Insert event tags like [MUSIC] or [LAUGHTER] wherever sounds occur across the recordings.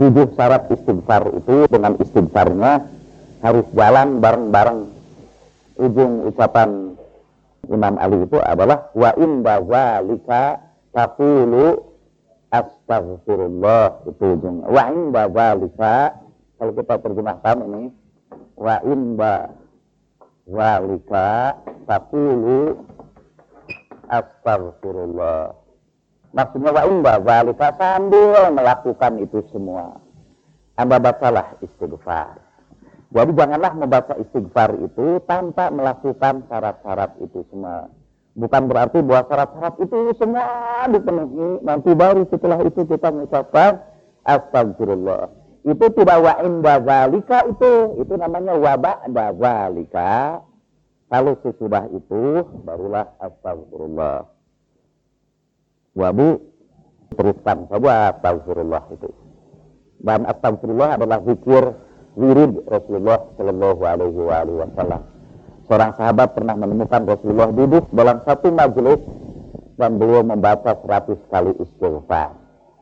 tujuh syarat istighfar itu dengan istighfarnya harus jalan bareng-bareng. Ujung ucapan Imam Ali itu adalah wa in bazalika taqulu astaghfirullah. Itu ujung. Wa in bazalika kalau kita terjemahkan ini wa in bazalika taqulu astaghfirullah Maksudnya wa imba zalika sambil melakukan itu semua. Anda bacalah istighfar. Jadi janganlah membaca istighfar itu tanpa melakukan syarat-syarat itu semua. Bukan berarti bahwa syarat-syarat itu semua dipenuhi. Nanti baru setelah itu kita mengucapkan astagfirullah. Itu tidak wa imba zalika itu. Itu namanya wa ba'da zalika. Kalau sesudah itu barulah astagfirullah. Wabu teruskan saja astagfirullah itu. Dan astagfirullah adalah zikir wirid Rasulullah Shallallahu Alaihi Wasallam. Seorang sahabat pernah menemukan Rasulullah duduk dalam satu majelis dan beliau membaca seratus kali istighfar.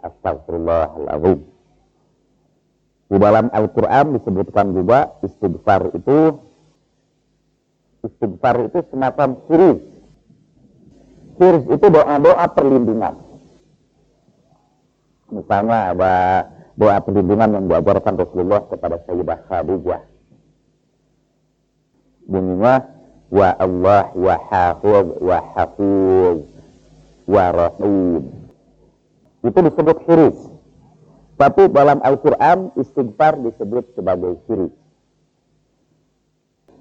Astagfirullahaladzim. Di dalam Al-Quran disebutkan juga istighfar itu istighfar itu semacam siris Hirs itu doa-doa perlindungan. Misalnya doa perlindungan yang diajarkan Rasulullah kepada Sayyidah Khadijah. Bunyinya wa Allah wa hafiz wa hafiz wa rahim. Itu disebut hiris. Tapi dalam Al-Quran istighfar disebut sebagai hiris.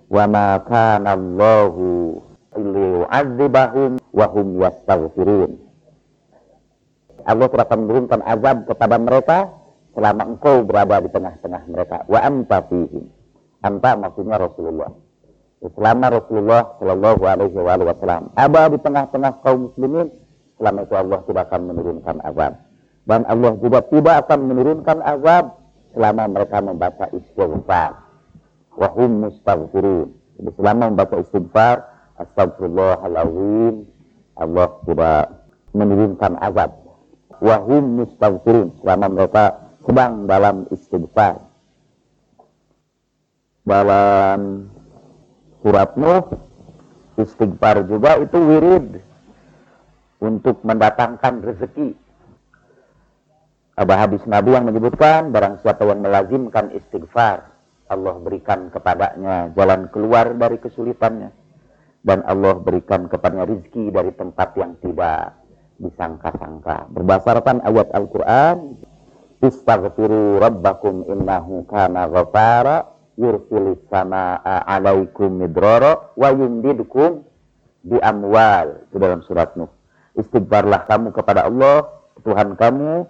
Wa ma kana Allahu liyu'adzibahum wa hum yastaghfirun. Allah akan menurunkan azab kepada mereka selama engkau berada di tengah-tengah mereka. Wa anta fihim. Anta maksudnya Rasulullah. Selama Rasulullah Shallallahu Alaihi Wasallam ada di tengah-tengah kaum muslimin, selama itu Allah tidak akan menurunkan azab. Dan Allah juga tidak akan menurunkan azab selama mereka membaca istighfar. Wahum mustaghfirun. Selama membaca istighfar, Astagfirullahaladzim. Allah tidak menurunkan azab. Wahum mustaghfirun. Selama mereka sedang dalam istighfar. Dalam surat Nuh, istighfar juga itu wirid. Untuk mendatangkan rezeki. Ada hadis Nabi yang menyebutkan, barang siapa yang melazimkan istighfar, Allah berikan kepadanya jalan keluar dari kesulitannya dan Allah berikan kepadanya rizki dari tempat yang tidak disangka-sangka. Berdasarkan ayat Al-Quran, Istaghfiru rabbakum innahu kana ghafara yursilis sama'a alaikum midrara wa yumdidkum di amwal. Itu dalam surat Nuh. Istighfarlah kamu kepada Allah, Tuhan kamu,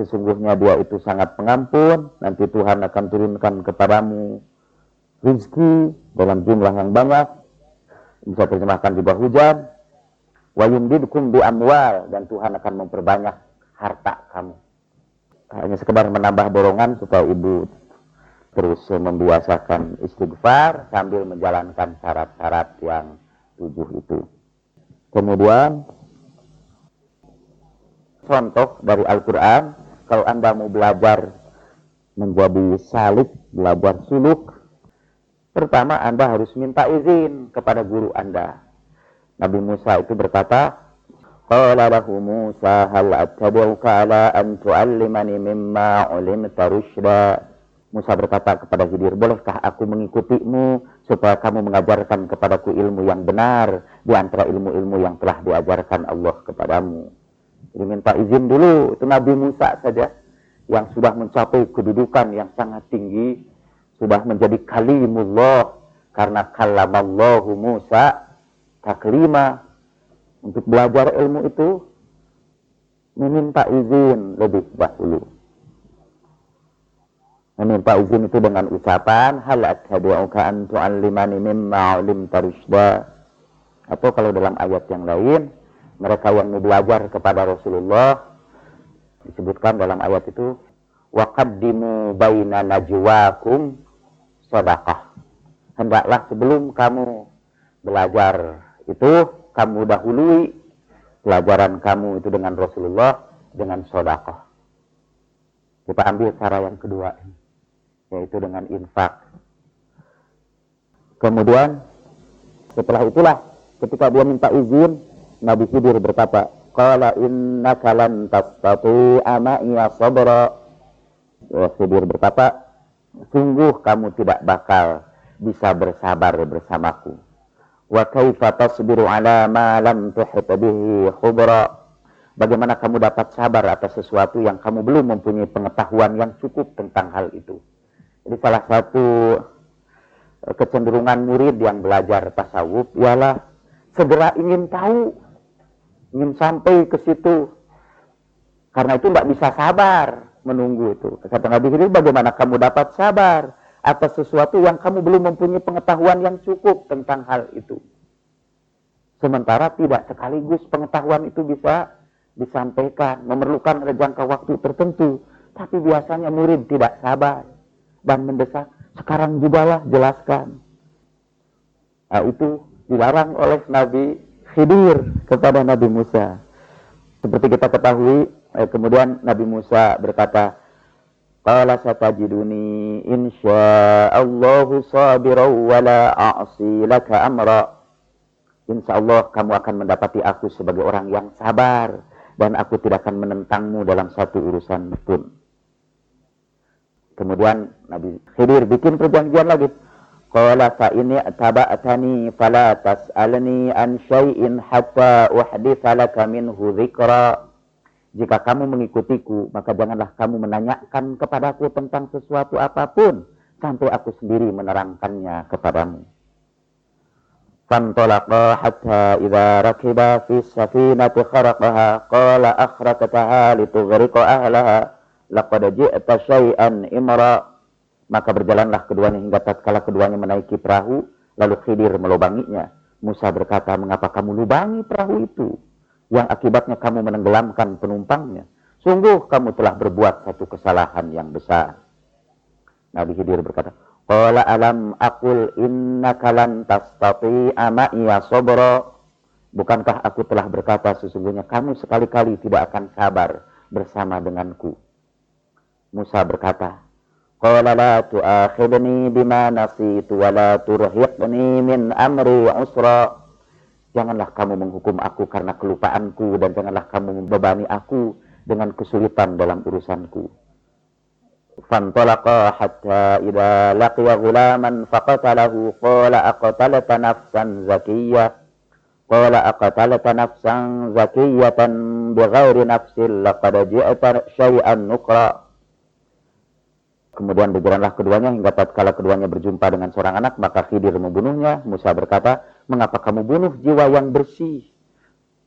sesungguhnya dia itu sangat pengampun, nanti Tuhan akan turunkan kepadamu rizki dalam jumlah yang banyak, bisa terjemahkan juga hujan. Wa yumdidukum bi amwal. Dan Tuhan akan memperbanyak harta kamu. Hanya sekedar menambah dorongan supaya ibu terus membiasakan istighfar sambil menjalankan syarat-syarat yang tujuh itu. Kemudian contoh dari Al-Quran. Kalau anda mau belajar menjadi salik belajar suluk Pertama, Anda harus minta izin kepada guru Anda. Nabi Musa itu berkata, Qala lahu Musa hal attabi'uka ala an tu'allimani mimma ulimta rushda. Musa berkata kepada Khidir, bolehkah aku mengikutimu supaya kamu mengajarkan kepadaku ilmu yang benar di antara ilmu-ilmu yang telah diajarkan Allah kepadamu. Jadi minta izin dulu, itu Nabi Musa saja yang sudah mencapai kedudukan yang sangat tinggi sudah menjadi kalimullah karena kalamallahu Musa taklima untuk belajar ilmu itu meminta izin lebih dahulu. Meminta izin itu dengan ucapan hal attabi'uka an tu'allimani mimma 'ulimta rusyda. Atau kalau dalam ayat yang lain mereka yang belajar kepada Rasulullah disebutkan dalam ayat itu waqaddimu baina najwakum sodakah. Hendaklah sebelum kamu belajar itu, kamu dahului pelajaran kamu itu dengan Rasulullah dengan sodakah. Kita ambil cara yang kedua, yaitu dengan infak. Kemudian setelah itulah ketika dia minta izin, Nabi Khidir berkata, Qala innaka lan tastati'a ma'iya sabra. Khidir berkata, sungguh kamu tidak bakal bisa bersabar bersamaku. Wa kaifa tasbiru ala ma lam tuhit bihi khubra Bagaimana kamu dapat sabar atas sesuatu yang kamu belum mempunyai pengetahuan yang cukup tentang hal itu. Jadi salah satu eh, kecenderungan murid yang belajar tasawuf ialah segera ingin tahu, ingin sampai ke situ. Karena itu tidak bisa sabar menunggu itu. Kata Nabi Khidir, bagaimana kamu dapat sabar atas sesuatu yang kamu belum mempunyai pengetahuan yang cukup tentang hal itu. Sementara tidak sekaligus pengetahuan itu bisa disampaikan, memerlukan jangka waktu tertentu. Tapi biasanya murid tidak sabar dan mendesak, sekarang juga lah jelaskan. Nah, itu dilarang oleh Nabi Khidir kepada Nabi Musa. Seperti kita ketahui, eh, kemudian Nabi Musa berkata, Qala satajiduni insya'allahu sabiran wa la a'si laka amra. Insya Allah kamu akan mendapati aku sebagai orang yang sabar dan aku tidak akan menentangmu dalam satu urusan pun. Kemudian Nabi Khidir bikin perjanjian lagi. Qala fa ini taba'tani fala tas'alni an syai'in hatta uhditha laka minhu dzikra. Jika kamu mengikutiku, maka janganlah kamu menanyakan kepadaku tentang sesuatu apapun sampai aku sendiri menerangkannya kepadamu. فانطلقا حتى إذا ركبا في السفينة خرقها قال أخرقتها لتغرق أهلها لقد جئت شيئا إمرا maka berjalanlah keduanya hingga tatkala keduanya menaiki perahu lalu Khidir melubanginya Musa berkata mengapa kamu lubangi perahu itu Yang akibatnya kamu menenggelamkan penumpangnya sungguh kamu telah berbuat satu kesalahan yang besar Nabi Khidir berkata Qala alam akul innaka lan tastati'a ma'iya sabra. Bukankah aku telah berkata sesungguhnya kamu sekali-kali tidak akan sabar bersama denganku. Musa berkata, Qala la tu'akhidni bima nasitu wa la turhiqni min amri usra. Janganlah kamu menghukum aku karena kelupaanku dan janganlah kamu membebani aku dengan kesulitan dalam urusanku. فانطلقا حتى إذا لقي غلاما فقتله قال أقتلت نفسا زكية قال أقتلت نفسا زكية بغير نفس لقد جئت شيئا نكرا Kemudian berjalanlah keduanya hingga tatkala keduanya berjumpa dengan seorang anak, maka Khidir membunuhnya. Musa berkata, mengapa kamu bunuh jiwa yang bersih?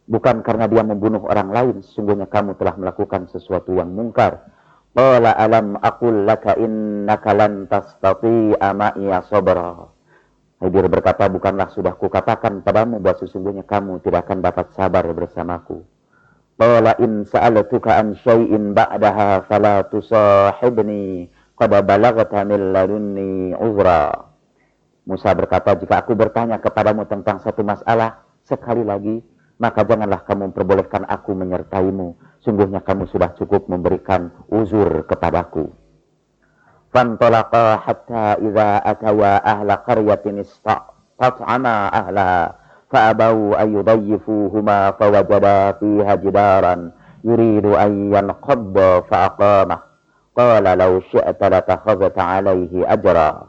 Bukan karena dia membunuh orang lain, sesungguhnya kamu telah melakukan sesuatu yang mungkar. Qala alam aqul laka innaka lan tastati'a ma'iya sabra. Hidir berkata, bukanlah sudah kukatakan padamu bahwa sesungguhnya kamu tidak akan dapat sabar bersamaku. Qala in sa'altuka an syai'in ba'daha fala tusahibni qad balagta min ladunni uzra. Musa berkata, jika aku bertanya kepadamu tentang satu masalah sekali lagi, maka janganlah kamu memperbolehkan aku menyertaimu. Sungguhnya kamu sudah cukup memberikan uzur kepadaku. Fantolaqa hatta idza atawa ahla qaryatin istat'ama ahla fa'abau ayyudayyifuhuma fawajada fiha jidaran yuridu an yanqadda fa'aqamah. Qala law syi'ta latakhadhta alaihi ajra.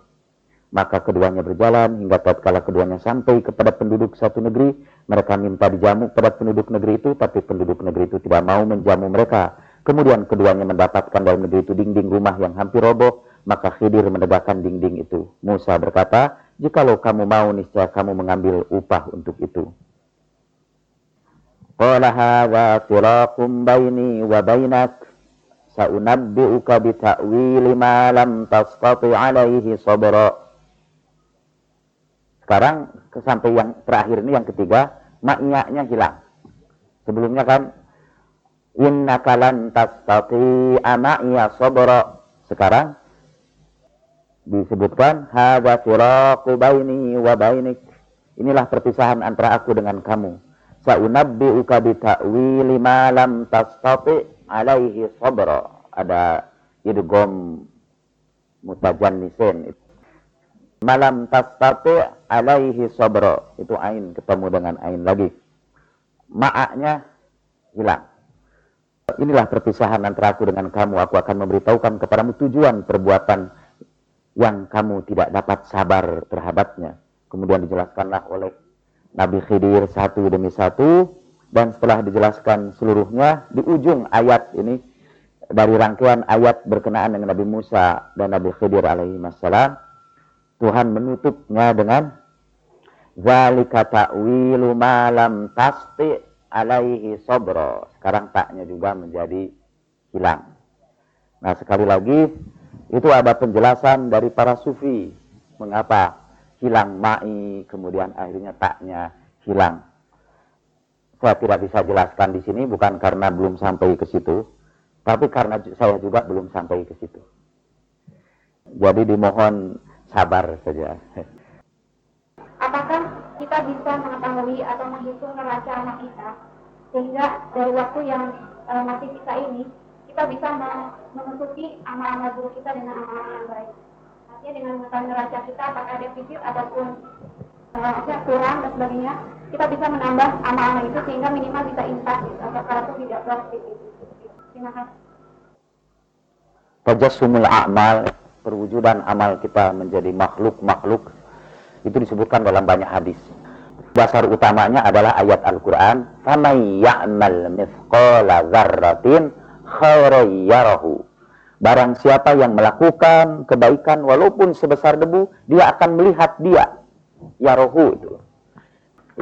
Maka keduanya berjalan hingga tatkala keduanya sampai kepada penduduk satu negeri mereka minta dijamu kepada penduduk negeri itu, tapi penduduk negeri itu tidak mau menjamu mereka. Kemudian keduanya mendapatkan dalam negeri itu dinding rumah yang hampir roboh, maka Khidir menegakkan dinding itu. Musa berkata, jikalau kamu mau, niscaya kamu mengambil upah untuk itu. Qala hadha firaqum baini wa bainak saunabbi'uka bita'wili ma lam tastati alaihi sabra. Sekarang sampai yang terakhir ini yang ketiga, maknya hilang. Sebelumnya kan innaka lan tastati'a ma'iya sabra. Sekarang disebutkan hadza firaqu baini wa bainik. Inilah perpisahan antara aku dengan kamu. Sa'unabbi'uka bi ta'wili ma lam tastati' alaihi sabra. Ada idgom mutajannisin. Malam tastati alaihi sabra. Itu ain ketemu dengan ain lagi. Ma'aknya hilang. Inilah perpisahan antara aku dengan kamu. Aku akan memberitahukan kepadamu tujuan perbuatan yang kamu tidak dapat sabar terhadapnya. Kemudian dijelaskanlah oleh Nabi Khidir satu demi satu. Dan setelah dijelaskan seluruhnya, di ujung ayat ini, dari rangkaian ayat berkenaan dengan Nabi Musa dan Nabi Khidir alaihi wassalam, Tuhan menutupnya dengan Zalika ta'wilu malam tasti alaihi sobro. Sekarang taknya juga menjadi hilang. Nah sekali lagi itu ada penjelasan dari para sufi. Mengapa hilang ma'i kemudian akhirnya taknya hilang. Saya tidak bisa jelaskan di sini bukan karena belum sampai ke situ, tapi karena saya juga belum sampai ke situ. Jadi dimohon sabar saja. Apakah kita bisa mengetahui atau menghitung neraca anak kita sehingga dari waktu yang uh, masih kita ini kita bisa menutupi amal-amal buruk kita dengan amal-amal yang baik. Artinya dengan mengetahui neraca kita apakah ada defisit ataupun uh, kurang dan sebagainya, kita bisa menambah amal-amal itu sehingga minimal bisa infak gitu, atau kalau itu tidak drastis. Gitu. Terima kasih. Tajassumul a'mal perwujudan amal kita menjadi makhluk-makhluk itu disebutkan dalam banyak hadis. Dasar utamanya adalah ayat Al-Quran. فَمَنْ يَعْمَلْ مِثْقَالَ ذَرَّةٍ خَيْرًا Barang siapa yang melakukan kebaikan walaupun sebesar debu, dia akan melihat dia. Yarohu itu.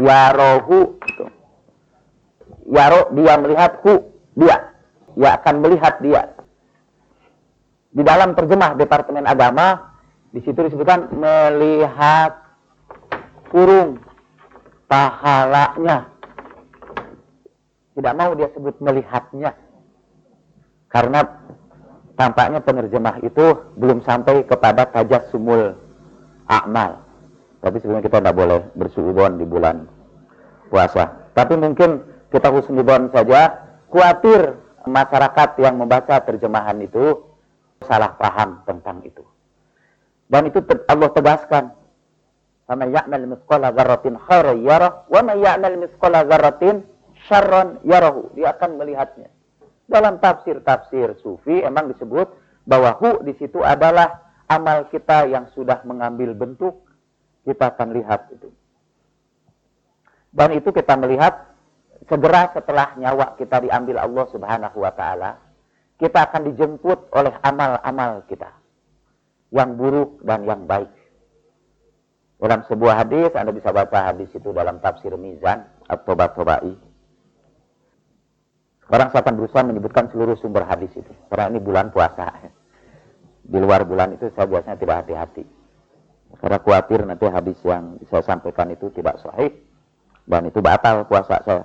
Yarohu itu. Yaro, dia melihat hu, dia. Dia akan melihat dia. Di dalam terjemah Departemen Agama, di situ disebutkan melihat kurung pahalanya. Tidak mau dia sebut melihatnya. Karena tampaknya penerjemah itu belum sampai kepada tajak sumul akmal. Tapi sebenarnya kita tidak boleh bersuudon di bulan puasa. Tapi mungkin kita husnudon saja, khawatir masyarakat yang membaca terjemahan itu salah paham tentang itu. Dan itu Allah tegaskan. Sama ya'mal misqala dzarratin khairan yarah wa man ya'mal misqala dzarratin syarran yarahu. Dia akan melihatnya. Dalam tafsir-tafsir sufi emang disebut bahwa hu di situ adalah amal kita yang sudah mengambil bentuk, kita akan lihat itu. Dan itu kita melihat segera setelah nyawa kita diambil Allah Subhanahu wa taala, kita akan dijemput oleh amal-amal kita. Yang buruk dan yang baik. Dalam sebuah hadis, Anda bisa baca hadis itu dalam tafsir Mizan atau Batobai. Sekarang saya akan berusaha menyebutkan seluruh sumber hadis itu. Karena ini bulan puasa. Di luar bulan itu saya biasanya tidak hati-hati. Karena khawatir nanti hadis yang saya sampaikan itu tidak sahih. Dan itu batal puasa saya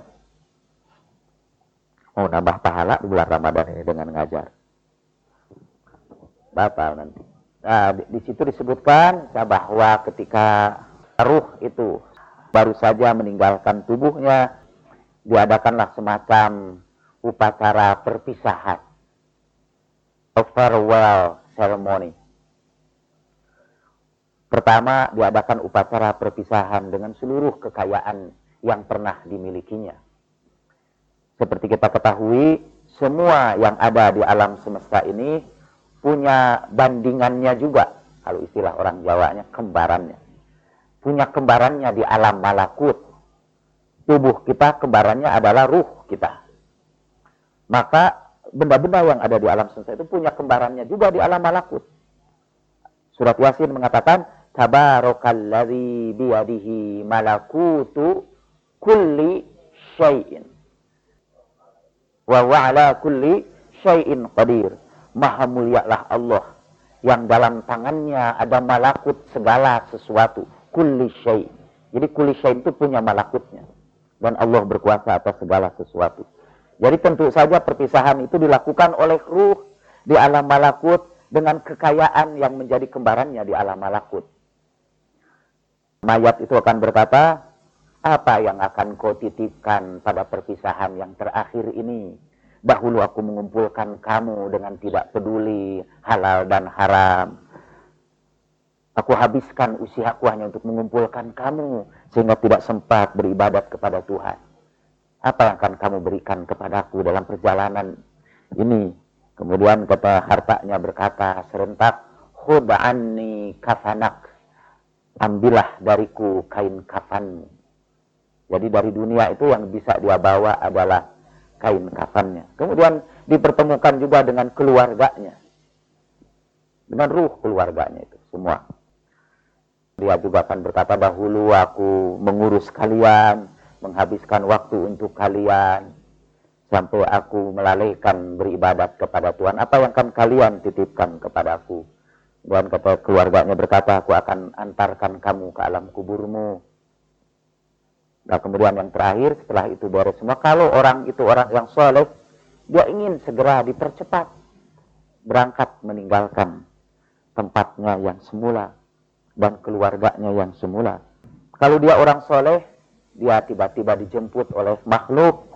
mau nambah pahala di bulan Ramadan ini dengan ngajar. Batal nanti. Nah, di, di situ disebutkan bahwa ketika ruh itu baru saja meninggalkan tubuhnya, diadakanlah semacam upacara perpisahan. A farewell ceremony. Pertama, diadakan upacara perpisahan dengan seluruh kekayaan yang pernah dimilikinya seperti kita ketahui, semua yang ada di alam semesta ini punya bandingannya juga. Kalau istilah orang Jawanya, kembarannya. Punya kembarannya di alam malakut. Tubuh kita kembarannya adalah ruh kita. Maka benda-benda yang ada di alam semesta itu punya kembarannya juga di alam malakut. Surat Yasin mengatakan, Tabarakalladzi biyadihi malakutu kulli syai'in wa wa'ala kulli syai'in qadir. Maha mulialah Allah yang dalam tangannya ada malakut segala sesuatu. Kulli syai'. Jadi kulli syai' itu punya malakutnya. Dan Allah berkuasa atas segala sesuatu. Jadi tentu saja perpisahan itu dilakukan oleh ruh di alam malakut dengan kekayaan yang menjadi kembarannya di alam malakut. Mayat itu akan berkata, apa yang akan kau titipkan pada perpisahan yang terakhir ini Dahulu aku mengumpulkan kamu dengan tidak peduli halal dan haram. Aku habiskan usiaku hanya untuk mengumpulkan kamu sehingga tidak sempat beribadat kepada Tuhan. Apa yang akan kamu berikan kepadaku dalam perjalanan ini? Kemudian kata hartanya berkata serentak, Khud'anni kafanak. Ambillah dariku kain kafanmu. Jadi dari dunia itu yang bisa dia bawa adalah kain kafannya. Kemudian dipertemukan juga dengan keluarganya. Dengan ruh keluarganya itu semua. Dia juga akan berkata dahulu aku mengurus kalian, menghabiskan waktu untuk kalian, sampai aku melalaikan beribadat kepada Tuhan. Apa yang akan kalian titipkan kepadaku? Dan kata keluarganya berkata, aku akan antarkan kamu ke alam kuburmu Nah kemudian yang terakhir setelah itu beres semua, kalau orang itu orang yang soleh, dia ingin segera dipercepat berangkat meninggalkan tempatnya yang semula dan keluarganya yang semula. Kalau dia orang soleh, dia tiba-tiba dijemput oleh makhluk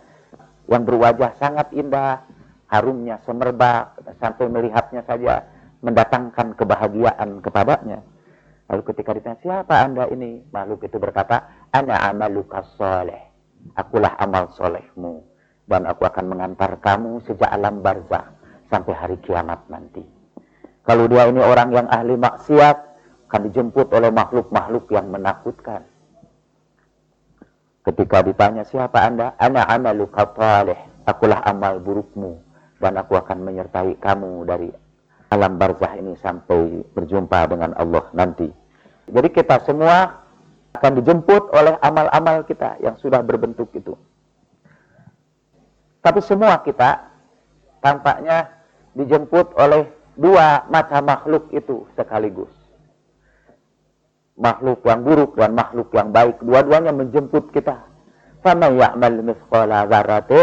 yang berwajah sangat indah, harumnya semerbak, sampai melihatnya saja mendatangkan kebahagiaan kepadanya. Lalu ketika ditanya, siapa anda ini? Makhluk itu berkata, Ana amaluka soleh. Akulah amal solehmu. Dan aku akan mengantar kamu sejak alam barzah sampai hari kiamat nanti. Kalau dia ini orang yang ahli maksiat, akan dijemput oleh makhluk-makhluk yang menakutkan. Ketika ditanya, siapa anda? Ana amaluka soleh. Akulah amal burukmu. Dan aku akan menyertai kamu dari alam barzah ini sampai berjumpa dengan Allah nanti. Jadi kita semua akan dijemput oleh amal-amal kita yang sudah berbentuk itu. Tapi semua kita tampaknya dijemput oleh dua macam makhluk itu sekaligus. Makhluk yang buruk dan makhluk yang baik. Dua-duanya menjemput kita. فَمَنْ يَعْمَلْ مِثْقَالَ ذَرَّةٍ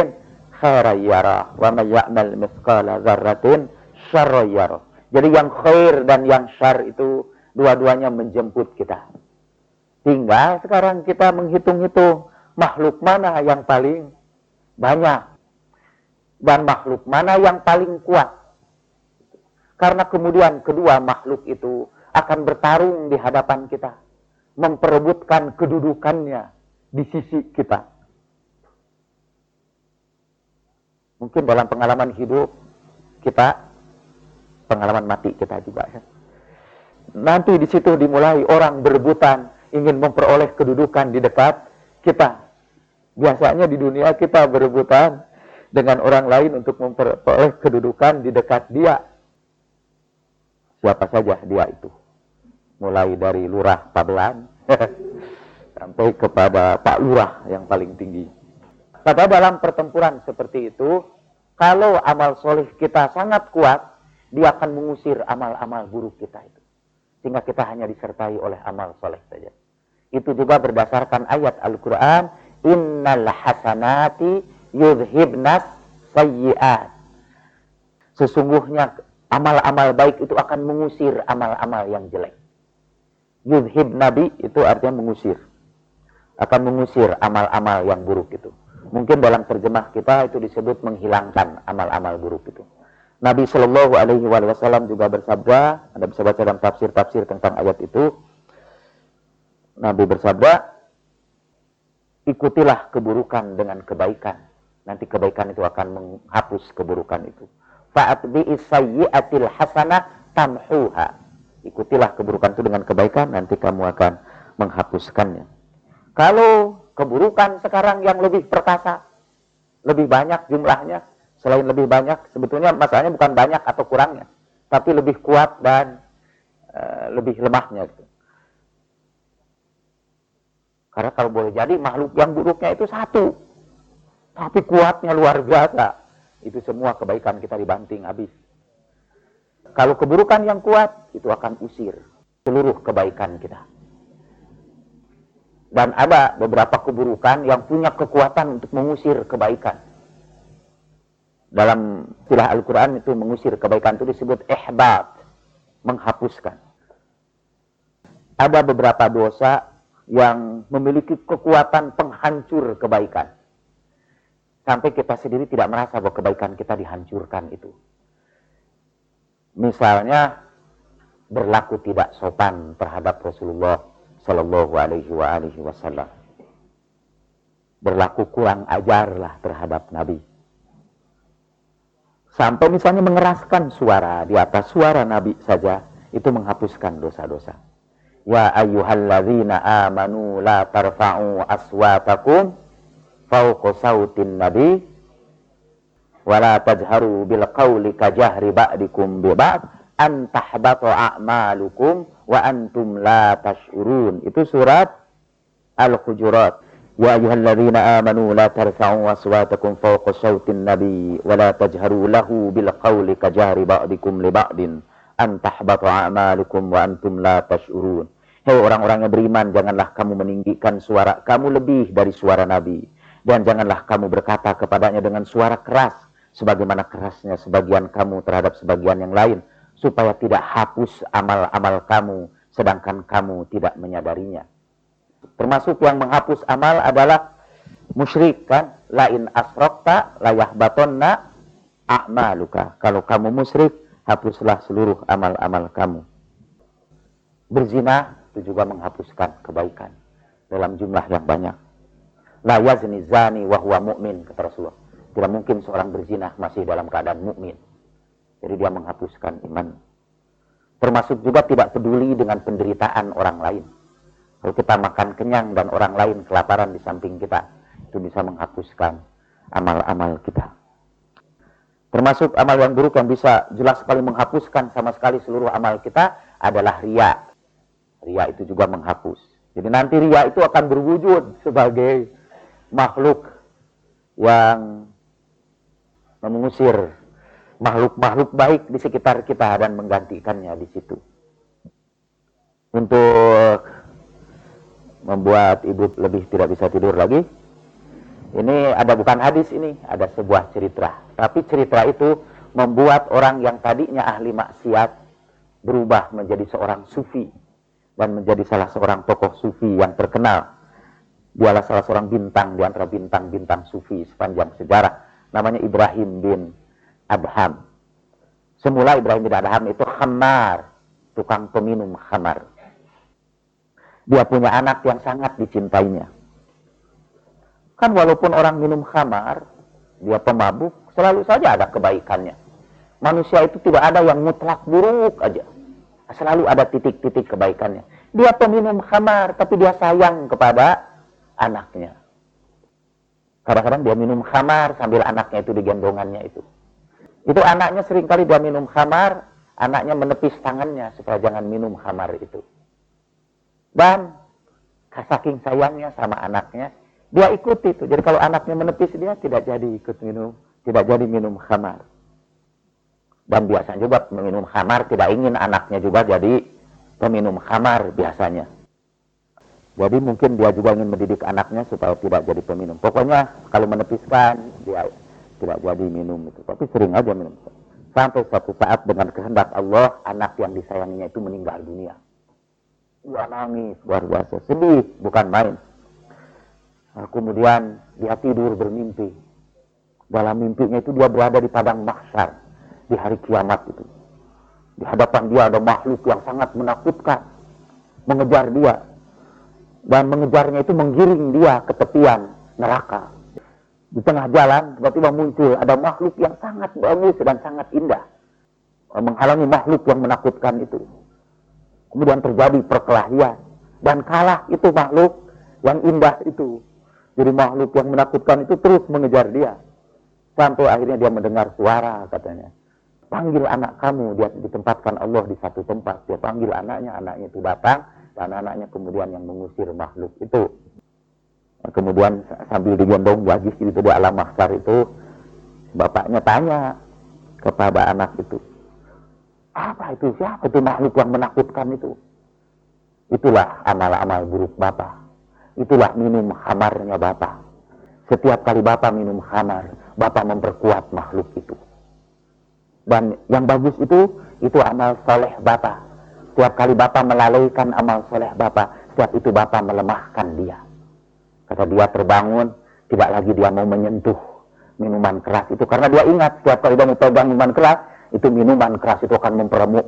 خَيْرًا يَرَى وَمَنْ يَعْمَلْ مِثْقَالَ ذَرَّةٍ شَرًّا يَرَى Jadi yang khair dan yang syar itu dua-duanya menjemput kita. Tinggal sekarang kita menghitung-hitung makhluk mana yang paling banyak dan makhluk mana yang paling kuat. Karena kemudian kedua makhluk itu akan bertarung di hadapan kita, memperebutkan kedudukannya di sisi kita. Mungkin dalam pengalaman hidup kita, pengalaman mati kita juga ya nanti di situ dimulai orang berebutan ingin memperoleh kedudukan di dekat kita. Biasanya di dunia kita berebutan dengan orang lain untuk memperoleh kedudukan di dekat dia. Siapa saja dia itu. Mulai dari lurah Pabelan [LAUGHS] sampai kepada Pak Lurah yang paling tinggi. Pada dalam pertempuran seperti itu, kalau amal soleh kita sangat kuat, dia akan mengusir amal-amal buruk kita itu sehingga kita hanya disertai oleh amal soleh saja. Itu juga berdasarkan ayat Al-Quran, Innal hasanati yudhibnas sayyiat. Sesungguhnya amal-amal baik itu akan mengusir amal-amal yang jelek. Yudhib nabi itu artinya mengusir. Akan mengusir amal-amal yang buruk itu. Mungkin dalam terjemah kita itu disebut menghilangkan amal-amal buruk itu. Nabi Shallallahu Alaihi Wasallam juga bersabda, Anda bisa baca dalam tafsir-tafsir tentang ayat itu. Nabi bersabda, ikutilah keburukan dengan kebaikan. Nanti kebaikan itu akan menghapus keburukan itu. Fa'at bi'isayyi'atil hasanah tamhuha. Ikutilah keburukan itu dengan kebaikan, nanti kamu akan menghapuskannya. Kalau keburukan sekarang yang lebih perkasa, lebih banyak jumlahnya, selain lebih banyak, sebetulnya masalahnya bukan banyak atau kurangnya, tapi lebih kuat dan uh, lebih lemahnya. Gitu. Karena kalau boleh jadi makhluk yang buruknya itu satu, tapi kuatnya luar biasa. Itu semua kebaikan kita dibanting habis. Kalau keburukan yang kuat, itu akan usir seluruh kebaikan kita. Dan ada beberapa keburukan yang punya kekuatan untuk mengusir kebaikan dalam istilah Al-Quran itu mengusir kebaikan itu disebut ihbat, menghapuskan. Ada beberapa dosa yang memiliki kekuatan penghancur kebaikan. Sampai kita sendiri tidak merasa bahwa kebaikan kita dihancurkan itu. Misalnya berlaku tidak sopan terhadap Rasulullah Shallallahu Alaihi Wasallam, berlaku kurang ajarlah terhadap Nabi. Sampai misalnya mengeraskan suara di atas suara Nabi saja itu menghapuskan dosa-dosa. Ya ayyuhalladzina amanu la tarfa'u aswatakum fawqa sautin nabi wa la tajharu bil qawli ka ba'dikum bi ba'd an tahbata a'malukum wa antum la tash'urun. Itu surat Al-Hujurat. Ya ayyuhalladzina amanu la tarfa'u aswatakum fawqa sautin nabi wa la tajharu lahu bil qawli ka ba'dikum li ba'din an tahbata a'malukum wa antum la tash'urun. Hei orang-orang yang beriman, janganlah kamu meninggikan suara kamu lebih dari suara Nabi. Dan janganlah kamu berkata kepadanya dengan suara keras, sebagaimana kerasnya sebagian kamu terhadap sebagian yang lain, supaya tidak hapus amal-amal kamu, sedangkan kamu tidak menyadarinya. Termasuk yang menghapus amal adalah musyrik kan? Lain asrokta layah batonna a'maluka. Kalau kamu musyrik, hapuslah seluruh amal-amal kamu. Berzina itu juga menghapuskan kebaikan dalam jumlah yang banyak. La yazni zani wa huwa mu'min kata Rasulullah. Tidak mungkin seorang berzina masih dalam keadaan mukmin. Jadi dia menghapuskan iman. Termasuk juga tidak peduli dengan penderitaan orang lain. Kalau kita makan kenyang dan orang lain kelaparan di samping kita, itu bisa menghapuskan amal-amal kita. Termasuk amal yang buruk yang bisa jelas sekali menghapuskan sama sekali seluruh amal kita adalah ria. Ria itu juga menghapus. Jadi nanti ria itu akan berwujud sebagai makhluk yang mengusir makhluk-makhluk baik di sekitar kita dan menggantikannya di situ. Untuk membuat ibu lebih tidak bisa tidur lagi, ini ada bukan hadis ini, ada sebuah cerita. Tapi cerita itu membuat orang yang tadinya ahli maksiat berubah menjadi seorang sufi dan menjadi salah seorang tokoh sufi yang terkenal. Dialah salah seorang bintang di antara bintang-bintang sufi sepanjang sejarah. Namanya Ibrahim bin Adham. Semula Ibrahim bin Adham itu khamar, tukang peminum khamar. Dia punya anak yang sangat dicintainya. Kan walaupun orang minum khamar, dia pemabuk, selalu saja ada kebaikannya. Manusia itu tidak ada yang mutlak buruk aja. Selalu ada titik-titik kebaikannya. Dia peminum khamar, tapi dia sayang kepada anaknya. Kadang-kadang dia minum khamar sambil anaknya itu digendongannya itu. Itu anaknya sering kali dia minum khamar, anaknya menepis tangannya supaya jangan minum khamar itu. Dan saking sayangnya sama anaknya, dia ikuti itu. Jadi kalau anaknya menepis dia tidak jadi ikut minum, tidak jadi minum khamar. Dan biasanya juga meminum khamar tidak ingin anaknya juga jadi peminum khamar biasanya. Jadi mungkin dia juga ingin mendidik anaknya supaya tidak jadi peminum. Pokoknya kalau menepiskan dia tidak jadi minum itu. Tapi sering aja minum. Sampai suatu saat dengan kehendak Allah anak yang disayanginya itu meninggal dunia. Dia nangis luar biasa, sedih bukan main. Nah, kemudian dia tidur bermimpi. Dalam mimpinya itu dia berada di padang mahsyar di hari kiamat itu. Di hadapan dia ada makhluk yang sangat menakutkan, mengejar dia. Dan mengejarnya itu menggiring dia ke tepian neraka. Di tengah jalan tiba-tiba muncul ada makhluk yang sangat bagus dan sangat indah. Menghalangi makhluk yang menakutkan itu. Kemudian terjadi perkelahian. Dan kalah itu makhluk yang indah itu. Jadi makhluk yang menakutkan itu terus mengejar dia. Sampai akhirnya dia mendengar suara katanya panggil anak kamu, dia ditempatkan Allah di satu tempat. Dia panggil anaknya, anaknya itu datang, dan anaknya kemudian yang mengusir makhluk itu. Kemudian sambil digendong lagi itu di alam mahsyar itu, bapaknya tanya kepada anak itu, apa itu? Siapa itu makhluk yang menakutkan itu? Itulah amal-amal buruk bapak. Itulah minum khamarnya bapak. Setiap kali bapak minum khamar, bapak memperkuat makhluk itu. Dan yang bagus itu, itu amal soleh Bapak. Setiap kali Bapak melalaikan amal soleh Bapak, setiap itu Bapak melemahkan dia. Kata dia terbangun, tidak lagi dia mau menyentuh minuman keras itu karena dia ingat setiap kali dia mau pegang minuman keras itu minuman keras itu akan memperemuk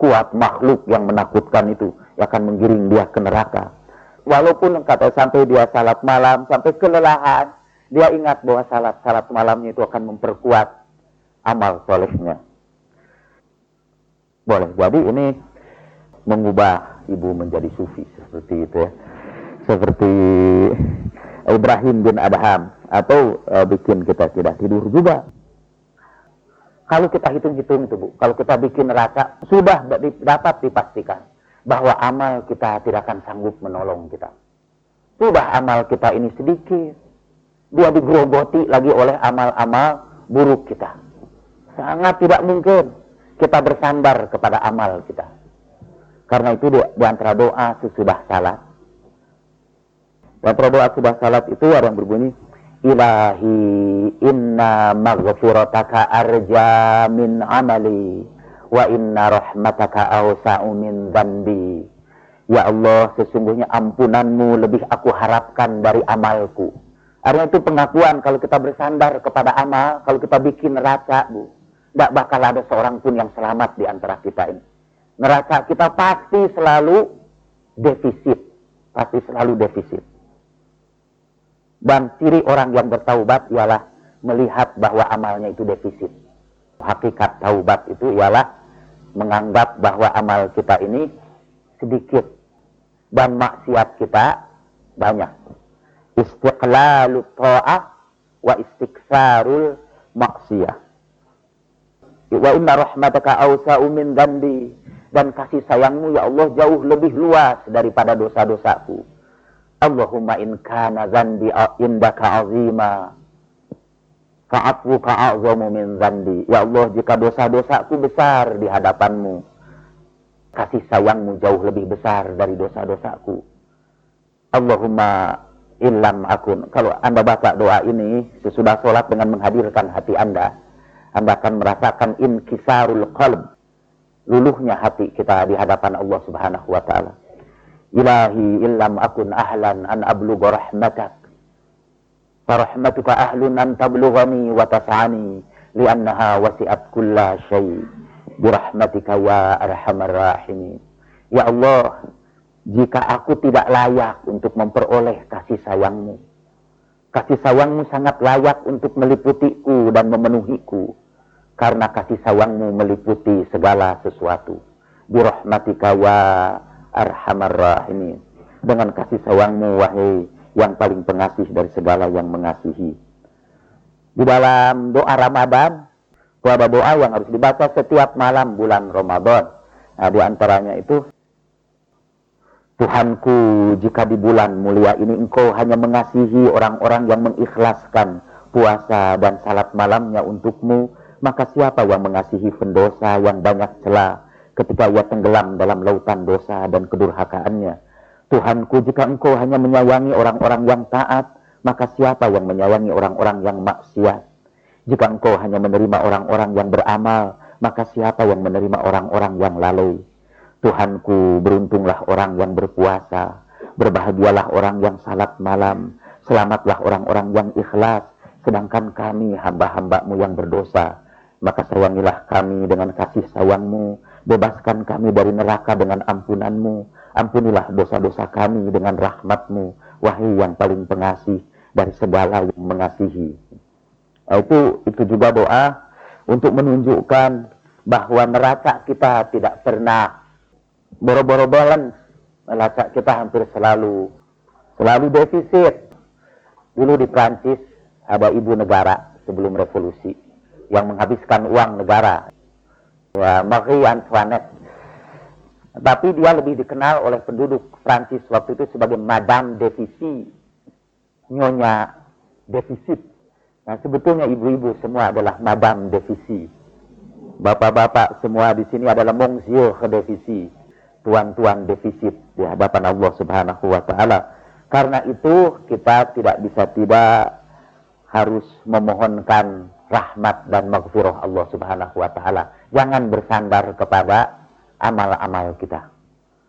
kuat makhluk yang menakutkan itu yang akan menggiring dia ke neraka walaupun kata sampai dia salat malam sampai kelelahan dia ingat bahwa salat salat malamnya itu akan memperkuat amal solehnya boleh jadi ini mengubah ibu menjadi sufi seperti itu ya seperti Ibrahim bin Adham atau e, bikin kita tidak tidur juga kalau kita hitung-hitung itu Bu, kalau kita bikin neraca, sudah dapat dipastikan bahwa amal kita tidak akan sanggup menolong kita. Sudah amal kita ini sedikit. Dia digerogoti lagi oleh amal-amal buruk kita. Sangat tidak mungkin kita bersandar kepada amal kita. Karena itu di, di antara doa sesudah salat. Di antara doa sesudah salat itu yang berbunyi, Ilahi inna maghfirataka arja min amali wa inna rahmataka awsa'u min. Ya Allah, sesungguhnya ampunanmu lebih aku harapkan dari amalku. Artinya itu pengakuan kalau kita bersandar kepada amal, kalau kita bikin neraca, Bu. Tidak bakal ada seorang pun yang selamat di antara kita ini. Neraca kita pasti selalu defisit. Pasti selalu defisit. Dan ciri orang yang bertaubat ialah melihat bahwa amalnya itu defisit. Hakikat taubat itu ialah menganggap bahwa amal kita ini sedikit dan maksiat kita banyak. Istiqlalu ta'ah wa istiksarul maksiyah. Wa inna rahmataka awsa'u min dambi. Dan kasih sayangmu ya Allah jauh lebih luas daripada dosa-dosaku. Allahumma in kana zandi indaka azima fa'afuka a'zamu min zandi. Ya Allah, jika dosa-dosaku besar di hadapanmu, kasih sayangmu jauh lebih besar dari dosa-dosaku. Allahumma illam akun. Kalau Anda baca doa ini sesudah sholat dengan menghadirkan hati Anda, Anda akan merasakan inkisarul qalb. Luluhnya hati kita di hadapan Allah Subhanahu wa taala. Ilahi illam akun ahlan an ablugha rahmatak. Farahmatuka ahlun an tablughani wa tas'ani li'annaha wasi'at kulla syai' birahmatika ya arhamar rahimin. Ya Allah, jika aku tidak layak untuk memperoleh kasih sayangmu, kasih sayangmu sangat layak untuk meliputiku dan memenuhiku, karena kasih sayangmu meliputi segala sesuatu. Birahmatika wa arhamar rahimin. Dengan kasih sayangmu wahai yang paling pengasih dari segala yang mengasihi. Di dalam doa Ramadan, ada doa yang harus dibaca setiap malam bulan Ramadan. Nah, di antaranya itu, Tuhanku, jika di bulan mulia ini engkau hanya mengasihi orang-orang yang mengikhlaskan puasa dan salat malamnya untukmu, maka siapa yang mengasihi pendosa yang banyak celah ketika ia tenggelam dalam lautan dosa dan kedurhakaannya. Tuhanku, jika engkau hanya menyayangi orang-orang yang taat, maka siapa yang menyayangi orang-orang yang maksiat? Jika engkau hanya menerima orang-orang yang beramal, maka siapa yang menerima orang-orang yang lalai? Tuhanku, beruntunglah orang yang berpuasa, berbahagialah orang yang salat malam, selamatlah orang-orang yang ikhlas, sedangkan kami hamba-hambamu yang berdosa. Maka sayangilah kami dengan kasih sayangmu, Bebaskan kami dari neraka dengan ampunanmu. Ampunilah dosa-dosa kami dengan rahmatmu. Wahai yang paling pengasih dari segala yang mengasihi. Nah, itu, itu juga doa untuk menunjukkan bahwa neraca kita tidak pernah boro-boro balance. Neraca kita hampir selalu selalu defisit. Dulu di Prancis ada ibu negara sebelum revolusi yang menghabiskan uang negara Marie Antoinette. Tapi dia lebih dikenal oleh penduduk Prancis waktu itu sebagai Madame Deficit, Nyonya Defisit. Nah sebetulnya ibu-ibu semua adalah Madame Deficit. Bapak-bapak semua di sini adalah Monsieur Deficit, tuan-tuan defisit di hadapan Allah Subhanahu wa taala. Karena itu kita tidak bisa tidak harus memohonkan rahmat dan maghfirah Allah Subhanahu wa taala. Jangan bersandar kepada amal-amal kita.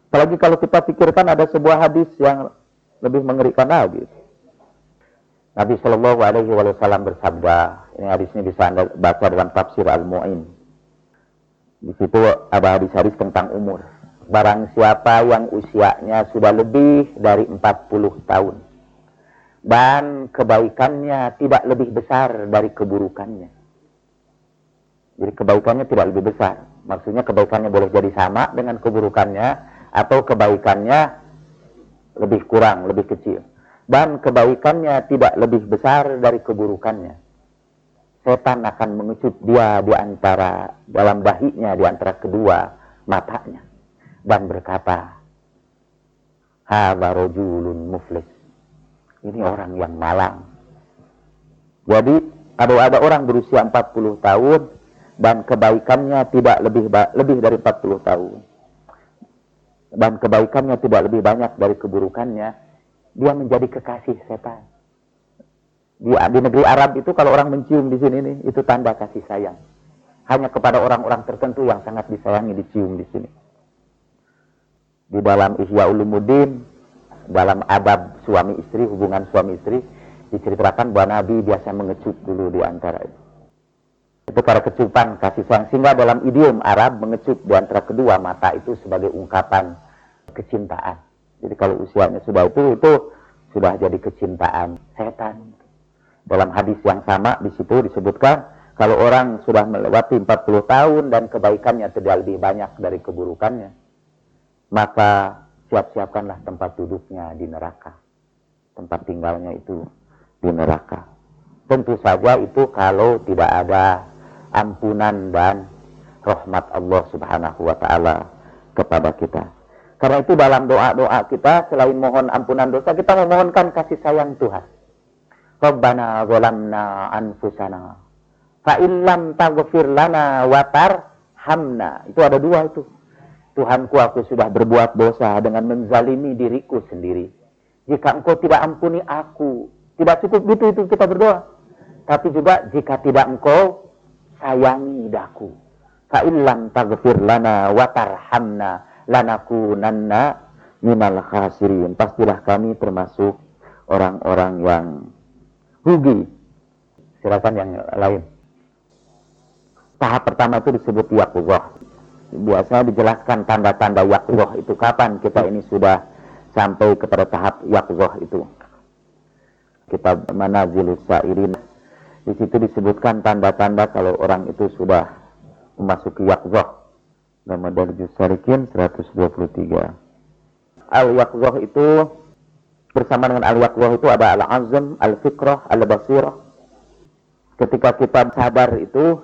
Apalagi kalau kita pikirkan ada sebuah hadis yang lebih mengerikan lagi. Nabi Shallallahu Alaihi Wasallam bersabda, ini hadis ini bisa anda baca dalam tafsir Al Muin. Di situ ada hadis-hadis tentang umur. Barang siapa yang usianya sudah lebih dari 40 tahun dan kebaikannya tidak lebih besar dari keburukannya. Jadi kebaikannya tidak lebih besar. Maksudnya kebaikannya boleh jadi sama dengan keburukannya atau kebaikannya lebih kurang, lebih kecil dan kebaikannya tidak lebih besar dari keburukannya. Setan akan mengecut dia di antara dalam dahinya di antara kedua matanya dan berkata, "Hadza rajulun muflis." Ini orang yang malang. Jadi ada ada orang berusia 40 tahun dan kebaikannya tidak lebih lebih dari 40 tahun. Dan kebaikannya tidak lebih banyak dari keburukannya dia menjadi kekasih setan. Di, di negeri Arab itu kalau orang mencium di sini nih, itu tanda kasih sayang. Hanya kepada orang-orang tertentu yang sangat disayangi dicium di sini. Di dalam Ihya Ulumuddin, dalam adab suami istri, hubungan suami istri, diceritakan bahwa Nabi biasa mengecup dulu di antara itu. Itu para kecupan kasih sayang. Sehingga dalam idiom Arab mengecup di antara kedua mata itu sebagai ungkapan kecintaan. Jadi kalau usianya sudah itu, itu sudah jadi kecintaan setan. Dalam hadis yang sama di situ disebutkan, kalau orang sudah melewati 40 tahun dan kebaikannya tidak lebih banyak dari keburukannya, maka siap-siapkanlah tempat duduknya di neraka. Tempat tinggalnya itu di neraka. Tentu saja itu kalau tidak ada ampunan dan rahmat Allah Subhanahu wa taala kepada kita. Karena itu dalam doa-doa kita selain mohon ampunan dosa kita memohonkan kasih sayang Tuhan. Rabbana zalamna anfusana fa illam taghfir lana wa tarhamna. Itu ada dua itu. Tuhanku aku sudah berbuat dosa dengan menzalimi diriku sendiri. Jika engkau tidak ampuni aku, tidak cukup gitu itu kita berdoa. Tapi juga jika tidak engkau sayangi daku. Fa illam taghfir lana wa tarhamna lanakunanna minal khasirin. Pastilah kami termasuk orang-orang yang rugi. Silakan yang lain. Tahap pertama itu disebut yakullah. Biasanya dijelaskan tanda-tanda yakullah itu kapan kita ini sudah sampai kepada tahap yakullah itu. Kita manazilus sairin. Di situ disebutkan tanda-tanda kalau orang itu sudah memasuki yakullah Nama Darjus Sarikin 123. Al-Yaqzah itu bersama dengan Al-Yaqzah itu ada Al-Azm, Al-Fikrah, Al-Basirah. Ketika kita sadar itu,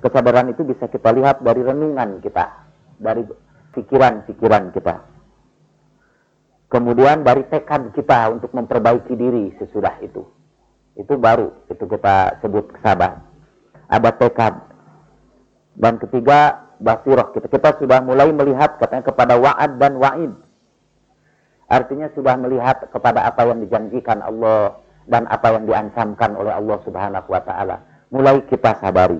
kesadaran itu bisa kita lihat dari renungan kita, dari pikiran-pikiran kita. Kemudian dari tekad kita untuk memperbaiki diri sesudah itu. Itu baru, itu kita sebut sabar. Ada tekad. Dan ketiga, basirah kita. Kita sudah mulai melihat katanya kepada wa'ad dan wa'id. Artinya sudah melihat kepada apa yang dijanjikan Allah dan apa yang diancamkan oleh Allah Subhanahu wa taala. Mulai kita sabari.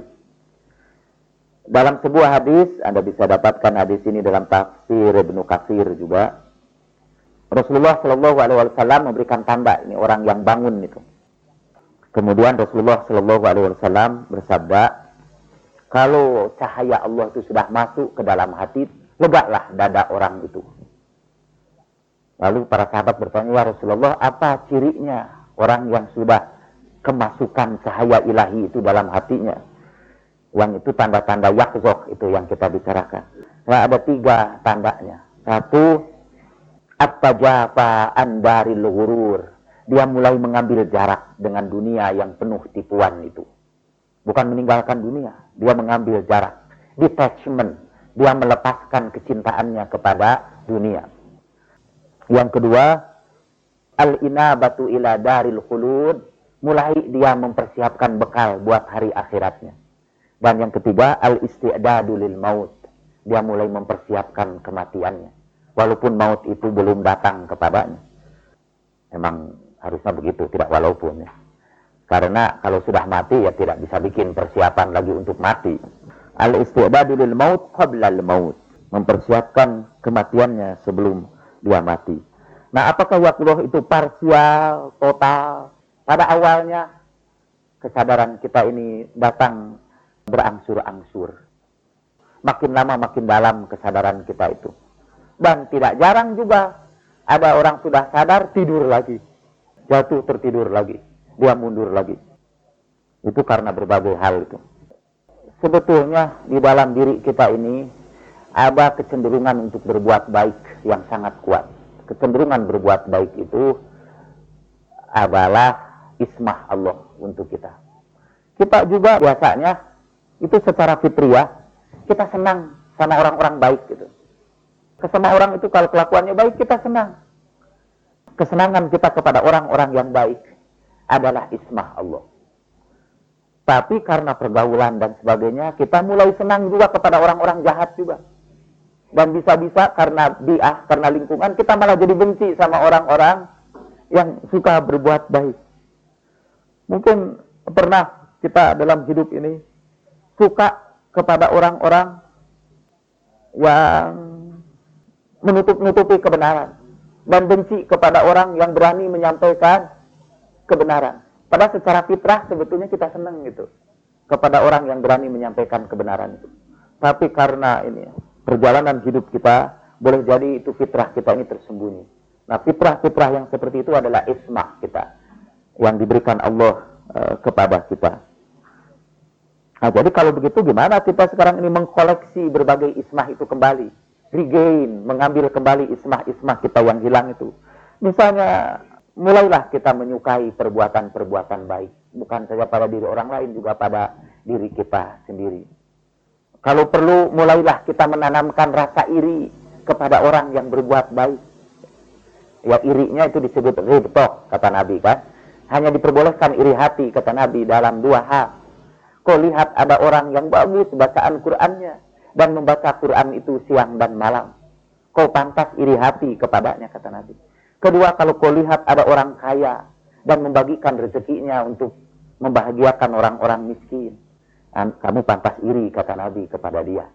Dalam sebuah hadis, Anda bisa dapatkan hadis ini dalam tafsir Ibnu Katsir juga. Rasulullah Shallallahu alaihi wasallam memberikan tanda ini orang yang bangun itu. Kemudian Rasulullah Shallallahu alaihi wasallam bersabda, kalau cahaya Allah itu sudah masuk ke dalam hati, legalah dada orang itu. Lalu para sahabat bertanya, ya Rasulullah, apa cirinya orang yang sudah kemasukan cahaya ilahi itu dalam hatinya? Yang itu tanda-tanda yakzok itu yang kita bicarakan. Nah, ada tiga tandanya. Satu, apa dari luhurur. Dia mulai mengambil jarak dengan dunia yang penuh tipuan itu. Bukan meninggalkan dunia dia mengambil jarak. Detachment, dia melepaskan kecintaannya kepada dunia. Yang kedua, al-inabatu ila daril khulud, mulai dia mempersiapkan bekal buat hari akhiratnya. Dan yang ketiga, al-isti'dadu lil maut. Dia mulai mempersiapkan kematiannya. Walaupun maut itu belum datang kepadanya. Memang harusnya begitu, tidak walaupun ya. Karena kalau sudah mati ya tidak bisa bikin persiapan lagi untuk mati. Al-istibadu lil maut qabla al maut. Mempersiapkan kematiannya sebelum dia mati. Nah, apakah waktu itu parsial, total? Pada awalnya kesadaran kita ini datang berangsur-angsur. Makin lama makin dalam kesadaran kita itu. Dan tidak jarang juga ada orang sudah sadar tidur lagi. Jatuh tertidur lagi. Dia mundur lagi. Itu karena berbagai hal itu. Sebetulnya di dalam diri kita ini ada kecenderungan untuk berbuat baik yang sangat kuat. Kecenderungan berbuat baik itu adalah ismah Allah untuk kita. Kita juga biasanya itu secara fitriah kita senang sama orang-orang baik gitu. Kesama orang itu kalau kelakuannya baik kita senang. Kesenangan kita kepada orang-orang yang baik adalah ismah Allah. Tapi karena pergaulan dan sebagainya, kita mulai senang juga kepada orang-orang jahat juga. Dan bisa-bisa karena biah, karena lingkungan, kita malah jadi benci sama orang-orang yang suka berbuat baik. Mungkin pernah kita dalam hidup ini suka kepada orang-orang yang menutup-nutupi kebenaran dan benci kepada orang yang berani menyampaikan kebenaran. Pada secara fitrah sebetulnya kita senang gitu kepada orang yang berani menyampaikan kebenaran itu. Tapi karena ini perjalanan hidup kita boleh jadi itu fitrah kita ini tersembunyi. Nah fitrah-fitrah yang seperti itu adalah ismah kita yang diberikan Allah uh, kepada kita. Nah, jadi kalau begitu gimana kita sekarang ini mengkoleksi berbagai ismah itu kembali? Regain, mengambil kembali ismah-ismah kita yang hilang itu. Misalnya, mulailah kita menyukai perbuatan-perbuatan baik. Bukan saja pada diri orang lain, juga pada diri kita sendiri. Kalau perlu, mulailah kita menanamkan rasa iri kepada orang yang berbuat baik. Ya, irinya itu disebut ribtoh, kata Nabi kan hanya diperbolehkan iri hati, kata Nabi, dalam dua hal. Kau lihat ada orang yang bagus bacaan Qur'annya. Dan membaca Qur'an itu siang dan malam. Kau pantas iri hati kepadanya, kata Nabi. Kedua, kalau kau lihat ada orang kaya dan membagikan rezekinya untuk membahagiakan orang-orang miskin. Kamu pantas iri, kata Nabi kepada dia.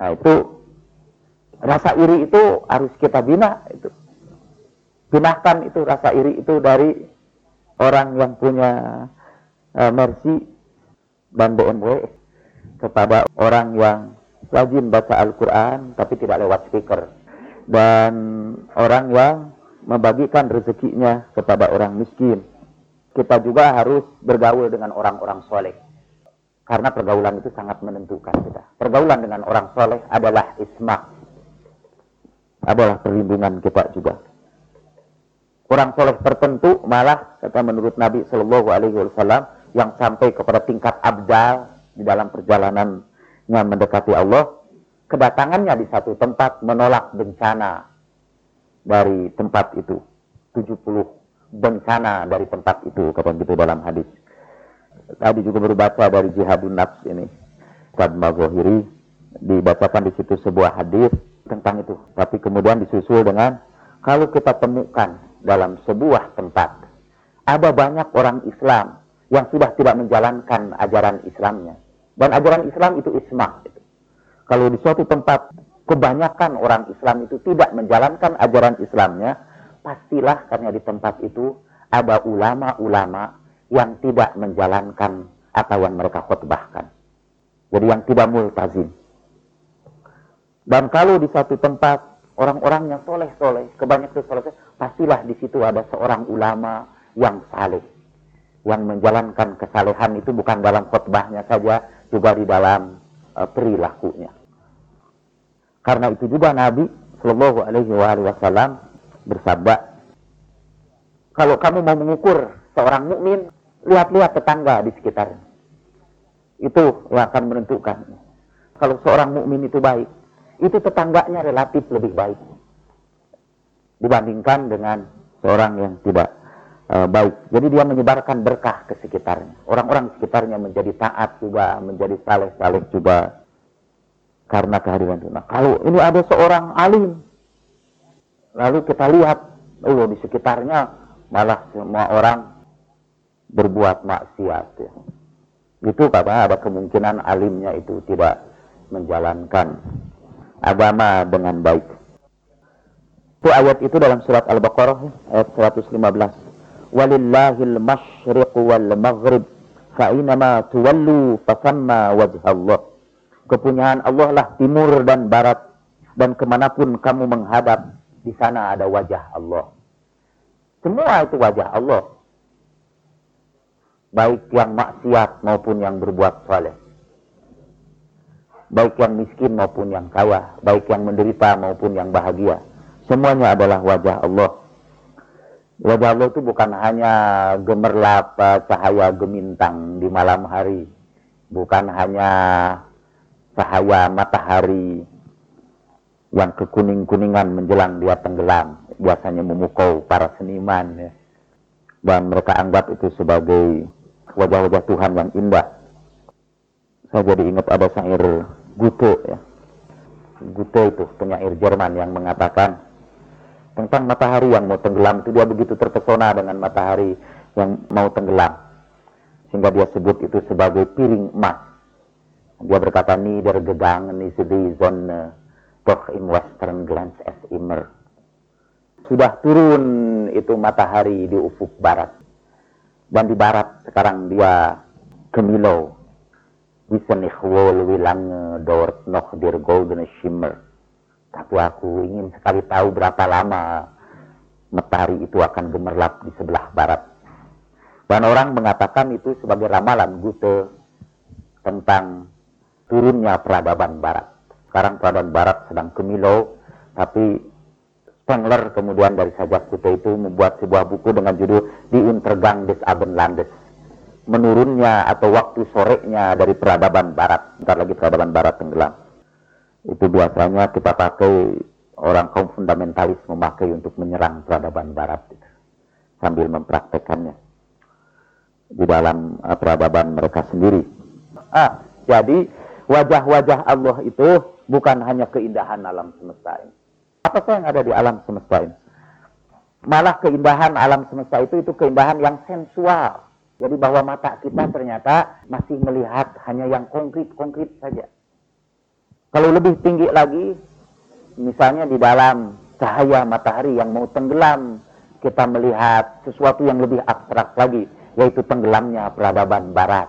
Nah, itu rasa iri itu harus kita bina. Itu. Binahkan itu rasa iri itu dari orang yang punya uh, mercy dan BMW kepada orang yang rajin baca Al-Quran tapi tidak lewat speaker. Dan orang yang membagikan rezekinya kepada orang miskin. Kita juga harus bergaul dengan orang-orang soleh. Karena pergaulan itu sangat menentukan kita. Pergaulan dengan orang soleh adalah ismah adalah perlindungan kita juga. Orang soleh tertentu malah kata menurut Nabi Shallallahu Alaihi Wasallam yang sampai kepada tingkat abdal di dalam perjalanannya mendekati Allah kedatangannya di satu tempat menolak bencana dari tempat itu. 70 bencana dari tempat itu kata gitu dalam hadis. Tadi juga baru baca dari jihadun nafs ini Ustaz Magohiri. Dibacakan di situ sebuah hadis tentang itu. Tapi kemudian disusul dengan kalau kita temukan dalam sebuah tempat. Ada banyak orang Islam yang sudah tidak menjalankan ajaran Islamnya. Dan ajaran Islam itu ismah. Kalau di suatu tempat kebanyakan orang Islam itu tidak menjalankan ajaran Islamnya, pastilah karena di tempat itu ada ulama-ulama yang tidak menjalankan apa yang mereka khutbahkan. Jadi yang tidak multazim. Dan kalau di satu tempat orang-orang yang soleh-soleh, kebanyakan soleh, pastilah di situ ada seorang ulama yang saleh, yang menjalankan kesalehan itu bukan dalam khutbahnya saja, juga di dalam uh, perilakunya. Karena itu juga Nabi Shallallahu Alaihi Wasallam bersabda, kalau kamu mau mengukur seorang mukmin, lihat-lihat tetangga di sekitarnya. Itu yang akan menentukan. Kalau seorang mukmin itu baik, itu tetangganya relatif lebih baik dibandingkan dengan seorang yang tidak uh, baik. Jadi dia menyebarkan berkah ke sekitarnya. Orang-orang sekitarnya menjadi taat juga, menjadi saleh-saleh juga karena kehadiran itu. Nah, kalau ini ada seorang alim, lalu kita lihat, oh di sekitarnya malah semua orang berbuat maksiat. Ya. Itu karena ada kemungkinan alimnya itu tidak menjalankan agama dengan baik. Itu ayat itu dalam surat Al-Baqarah ayat 115. Walillahil masyriq wal maghrib fa inama tuwallu fasamma wajh Allah kepunyaan Allah lah timur dan barat dan ke mana pun kamu menghadap di sana ada wajah Allah. Semua itu wajah Allah. Baik yang maksiat maupun yang berbuat saleh. Baik yang miskin maupun yang kaya baik yang menderita maupun yang bahagia. Semuanya adalah wajah Allah wajah Allah itu bukan hanya gemerlap eh, cahaya gemintang di malam hari bukan hanya cahaya matahari yang kekuning-kuningan menjelang dia tenggelam biasanya memukau para seniman ya. dan mereka anggap itu sebagai wajah-wajah Tuhan yang indah. Saya jadi ingat ada syair Goethe ya. Goethe itu penyair Jerman yang mengatakan tentang matahari yang mau tenggelam itu dia begitu terpesona dengan matahari yang mau tenggelam sehingga dia sebut itu sebagai piring emas. Dia berkata ni der gegangen is die Sonne doch im Western glance es immer. Sudah turun itu matahari di ufuk barat dan di barat sekarang dia Kemilo Wissen ich wohl wie lange dort noch der golden shimmer tapi aku ingin sekali tahu berapa lama matahari itu akan gemerlap di sebelah barat dan orang mengatakan itu sebagai ramalan Gute tentang turunnya peradaban barat sekarang peradaban barat sedang kemilau tapi Spengler kemudian dari sajak Kute itu membuat sebuah buku dengan judul Die Untergang des Abendlandes. Menurunnya atau waktu sorenya dari peradaban barat. Bentar lagi peradaban barat tenggelam. Itu biasanya kita pakai orang kaum fundamentalis memakai untuk menyerang peradaban barat. Gitu. Sambil mempraktekannya. Di dalam uh, peradaban mereka sendiri. Ah, jadi wajah-wajah Allah itu bukan hanya keindahan alam semesta ini apa sih yang ada di alam semesta ini? Malah keindahan alam semesta itu itu keindahan yang sensual. Jadi bahwa mata kita ternyata masih melihat hanya yang konkret-konkret saja. Kalau lebih tinggi lagi, misalnya di dalam cahaya matahari yang mau tenggelam, kita melihat sesuatu yang lebih abstrak lagi, yaitu tenggelamnya peradaban barat.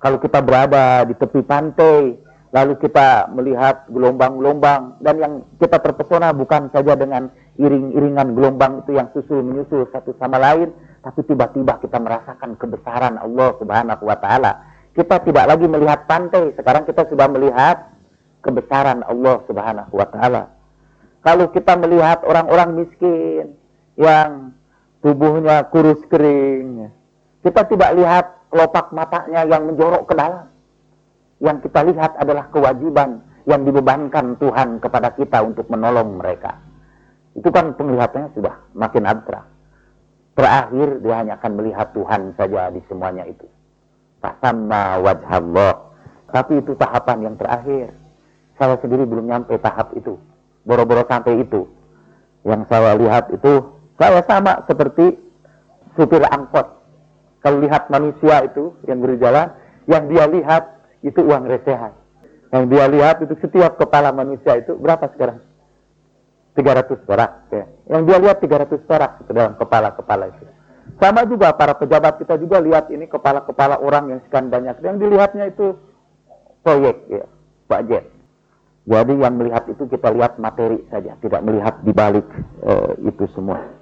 Kalau kita berada di tepi pantai, lalu kita melihat gelombang-gelombang dan yang kita terpesona bukan saja dengan iring-iringan gelombang itu yang susul menyusul satu sama lain tapi tiba-tiba kita merasakan kebesaran Allah Subhanahu wa taala. Kita tidak lagi melihat pantai, sekarang kita sudah melihat kebesaran Allah Subhanahu wa taala. Kalau kita melihat orang-orang miskin yang tubuhnya kurus kering, kita tidak lihat kelopak matanya yang menjorok ke dalam yang kita lihat adalah kewajiban yang dibebankan Tuhan kepada kita untuk menolong mereka. Itu kan penglihatannya sudah makin abstrak. Terakhir dia hanya akan melihat Tuhan saja di semuanya itu. Tasamma wajah Allah. Tapi itu tahapan yang terakhir. Saya sendiri belum nyampe tahap itu. Boro-boro sampai itu. Yang saya lihat itu, saya sama seperti supir angkot. Kalau lihat manusia itu yang berjalan, yang dia lihat itu uang recehan. Yang dia lihat itu setiap kepala manusia itu berapa sekarang? 300 perak. Ya. Yang dia lihat 300 perak itu dalam kepala-kepala itu. Sama juga para pejabat kita juga lihat ini kepala-kepala orang yang sekian banyak. Yang dilihatnya itu proyek, ya, budget. Jadi yang melihat itu kita lihat materi saja, tidak melihat di balik uh, itu semua.